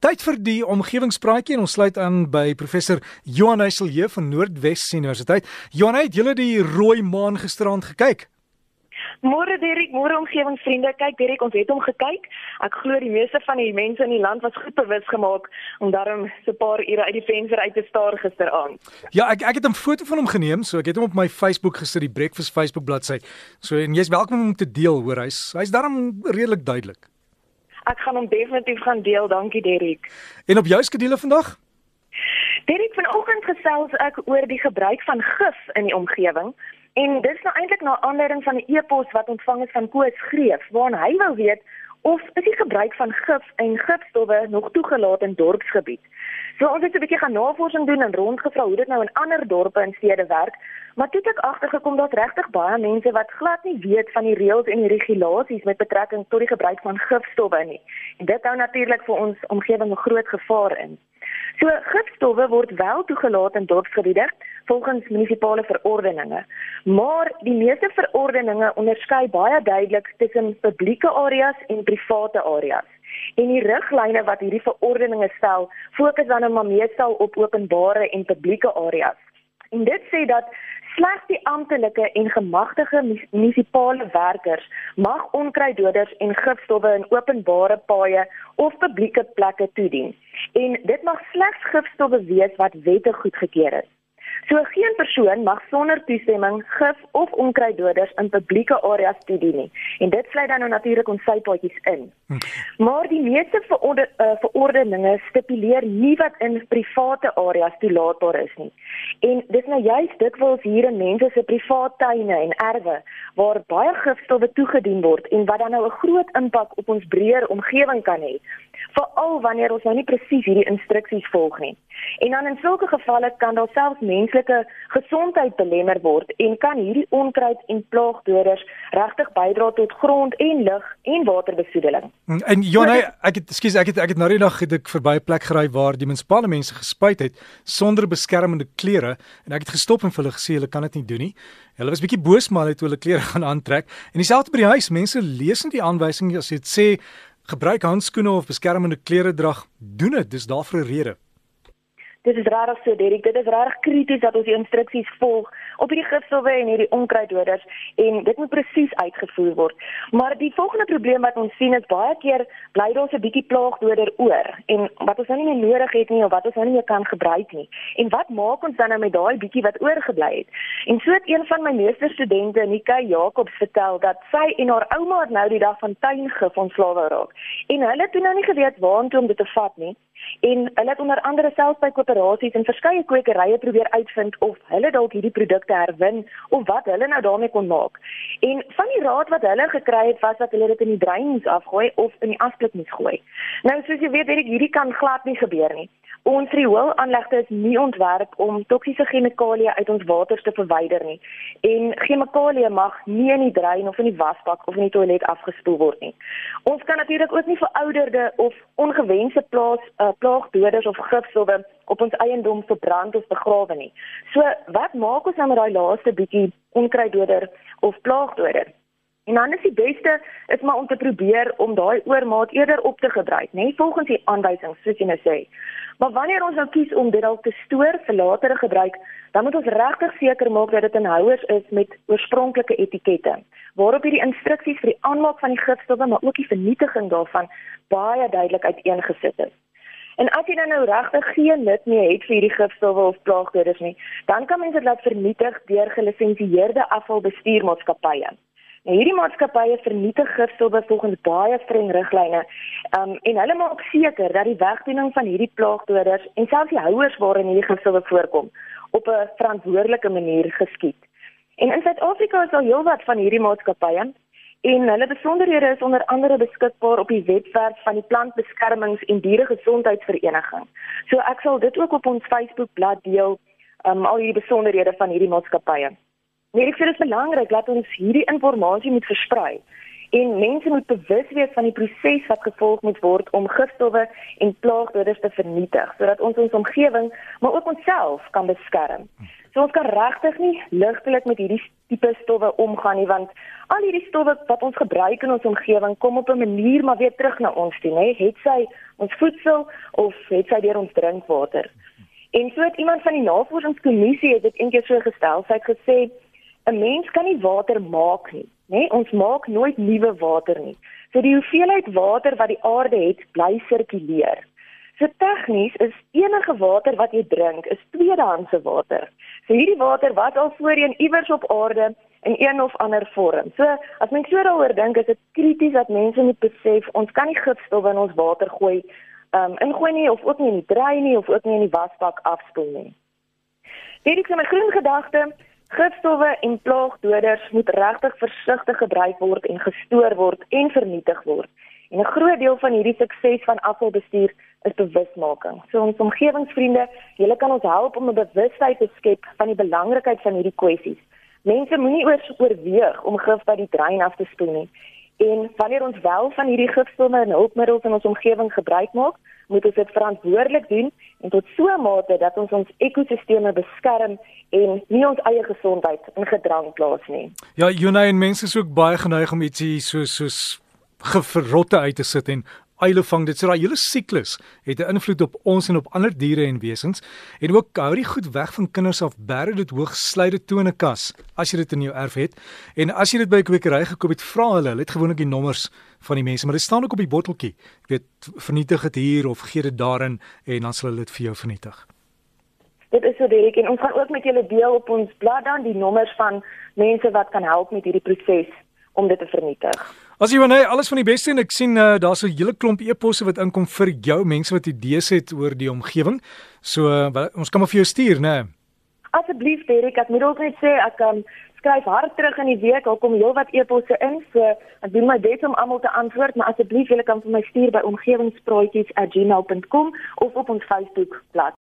Tyd vir die omgewingspraatjie en ons sluit aan by professor Johan Heiselje van Noordwes Universiteit. Johan, het julle die rooi maan gisterand gekyk? Môre Derek, môre omgewingsvriende. Kyk Derek, ons het hom gekyk. Ek glo die meeste van die mense in die land was goed bewus gemaak om daarom so 'n paar ure uit die venster uit te staar gisteraand. Ja, ek ek het 'n foto van hom geneem, so ek het hom op my Facebook gesit, die Breakfast Facebook bladsy. So en jy's welkom om te deel, hoor. Hy's hy's daarom redelik duidelik ek gaan hom definitief gaan deel. Dankie Derrick. En op jou skedule vandag? Derrick, vanoggend gesels ek oor die gebruik van gif in die omgewing. En dit is nou eintlik na aanleiding van 'n e-pos wat ontvang is van Koos Greef, waarin hy wou weet of is die gebruik van gif en gifstowwe nog toegelaat in dorpsgebied. So ons het 'n bietjie gaan navorsing doen en rondgevra hoe dit nou in ander dorpe en stede werk, maar toe het ek agtergekom dat regtig baie mense wat glad nie weet van die reëls en die regulasies met betrekking tot die gebruik van gifstowwe nie. En dit hou natuurlik vir ons omgewing 'n groot gevaar in. So gifstowwe word wel toegelaat in dorpsgebiede volgens munisipale verordeninge, maar die meeste verordeninge onderskei baie duidelik tussen publieke areas en private areas. En die riglyne wat hierdie verordeninge stel, fokus dan nou meestal op openbare en publieke areas. En dit sê dat slegs die amptelike en gemagtigde munisipale werkers mag onkruiddoders en gifstowwe in openbare paaie of publieke plekke toedien. En dit mag slegs gifstowwe wees wat wettig goedgekeur is. So geen persoon mag sonder toestemming gif of onkruiddoders in publieke areas toedien nie. En dit sluit dan nou natuurlik ons sypaadjies in. Hm. Maar die meeste verorde, uh, verordeninge stipuleer nie wat in private areas toelaatbaar is nie. En dis nou juist dikwels hier in mense se private tuine en erwe waar baie gifstowwe toegedien word en wat dan nou 'n groot impak op ons breër omgewing kan hê veral wanneer ons nou nie presies hierdie instruksies volg nie. En dan in sulke gevalle kan daar selfs menslike gesondheid belemmer word en kan hierdie onkruid en plaagdoders regtig bydra tot grond en lug en waterbesoedeling. En Jonne, ek het ekskuus, ek het ek het nou die dag het ek verby 'n plek gery waar die munisipale mense gespuit het sonder beskermende klere en ek het gestop en vir hulle gesê hulle kan dit nie doen nie. Hulle was bietjie boos maar hulle het hulle klere gaan aantrek en dieselfde by die huis, mense lees nie die aanwysings as dit sê Gebruik handskoene of beskermende klere dra. Doen dit, dis daar vir 'n rede. Dit is rarig so Derek, dit is rarig krities dat ons die instruksies volg op hierdie gifstowwe en hierdie onkruiddoders en dit moet presies uitgevoer word. Maar die volgende probleem wat ons sien is baie keer bly daar 'n bietjie plaagdoder oor en wat ons nou nie meer nodig het nie of wat ons nou nie meer kan gebruik nie. En wat maak ons dan nou met daai bietjie wat oorgebly het? En so het een van my meesterstudente, Nika Jacobs, vertel dat sy en haar ouma nou die dag van tuingif ontslae geraak. En hulle het toe nou nie geweet waartoe om dit te vat nie en hulle het onder andere selfs by koöperasies en verskeie kwekerye probeer uitvind of hulle dalk hierdie produkte herwin of wat hulle nou daarmee kon maak. En van die raad wat hulle gekry het was dat hulle dit in die dreins afgooi of in die asblik moet gooi. Nou soos jy weet, ek hierdie kan glad nie gebeur nie. Ons rioolaanlegte is nie ontwerp om toksiese chemikalieë uit ons waters te verwyder nie. En chemikalieë mag nie in die drein of in die wasbak of in die toilet afgespoel word nie. Ons kan natuurlik ook nie verouderde of ongewenste plaas uh, plaagdoders of gifstowwe op ons eiendom verbrand of begrawe nie. So, wat maak ons nou met daai laaste bietjie onkruiddoder of plaagdoder? En dan is die beste is maar om te probeer om daai oormaat eerder op te gebruik, nê, volgens die aanwysings soos jy nou sê. Maar wanneer ons nou kies om dit dalk te stoor vir latere gebruik, dan moet ons regtig seker maak dat dit in houers is met oorspronklike etikette, waarop hierdie instruksies vir die aanmaak van die gifstowwe, maar ook die vernietiging daarvan baie duidelik uiteengesit is. En as jy dan nou regtig geen nut meer het vir hierdie gifstowwe of plaagdoders nie, dan kan mens dit laat vernietig deur gelisensieerde afvalbestuurmaatskappye. Nou hierdie maatskappye vernietig gifstowwe volgens baie streng riglyne. Um en hulle maak seker dat die wegdoening van hierdie plaagdoders en selfs die houers waarin hierdie gifstowwe voorkom op 'n verantwoordelike manier geskied. En in Suid-Afrika is al heelwat van hierdie maatskappye en hulle besonderhede is onder andere beskikbaar op die webwerf van die Plantbeskermings- en Dieregesondheidsvereniging. So ek sal dit ook op ons Facebookblad deel, um al hierdie besonderhede van hierdie maatskappye. Nee, ek sê dit is belangrik dat ons hierdie inligting moet versprei en mense moet bewus wees van die proses wat gevolg moet word om gifstowwe en plaagdoders te vernietig sodat ons ons omgewing maar ook onsself kan beskerm. So ons kan regtig nie ligtelik met hierdie tipe stowwe omgaan nie want al hierdie stowwe wat ons gebruik in ons omgewing kom op 'n manier maar weer terug na ons toe, hè. Het sy ons voedsel of het sy deur ons drinkwater. En so het iemand van die navorsingskommissie dit eendag so gestel, sy het gesê 'n mens kan nie water maak nie, nê? Ons maak nooit nuwe water nie. So die hoeveelheid water wat die aarde het, bly sirkuleer. So tegnies is enige water wat jy drink, is tweedehandse water. So hierdie water was al voorheen iewers op aarde in een of ander vorm. So as mens so daaroor dink, is dit krities dat mense moet besef ons kan nie gifstowwe in ons water gooi, um ingooi nie of ook nie in die drei nie of ook nie in die wasbak afspoel nie. Dit is 'n groen gedagte. Gifstowwe en plaagdoders moet regtig versigtig gebruik word en gestoor word en vernietig word. En 'n groot deel van hierdie sukses van afvalbestuur is bewusmaking. So ons omgewingsvriende, julle kan ons help om 'n bewustheid te skep van die belangrikheid van hierdie kwessies. Mense moenie oor oorweeg om gif by die drein af te spoel nie. En wanneer ons wel van hierdie gifstowwe en hulpmiddels in ons omgewing gebruik maak, moet ons dit verantwoordelik doen en tot so 'n mate dat ons ons ekosisteme beskerm en nie ons eie gesondheid in gedrang plaas nie. Ja, Jonay en mense is ook baie geneig om ietsie so soos geverrotte uit te sit en eile vang dit. So daai hele siklus het 'n invloed op ons en op ander diere en wesens. En ook hou die goed weg van kinders af bære dit hoog slyde toe in 'n kas as jy dit in jou erf het. En as jy dit by 'n kwekery gekoop het vra hulle hulle het gewoonlik die nommers van die mense maar dit staan ook op die botteltjie. Ek weet vernietig dit hier of gee dit daarin en dan sal hulle dit vir jou vernietig. Dit is so direk en ons gaan ook met julle deel op ons blad dan die nommers van mense wat kan help met hierdie proses om dit te vernietig. As jy wanneer alles van die beste en ek sien uh, daar's 'n hele klomp e-posse wat inkom vir jou mense wat idees het oor die omgewing. So uh, ons kan maar vir jou stuur, né? Asseblief Derek, ek moet ook net sê ek kan um, skryf hard terug in die week. Daar kom heelwat e-posse in, so ek doen my bes om almal te antwoord, maar asseblief julle kan vir my stuur by omgewingspraatjies@gmail.com of op ons Facebook bladsy.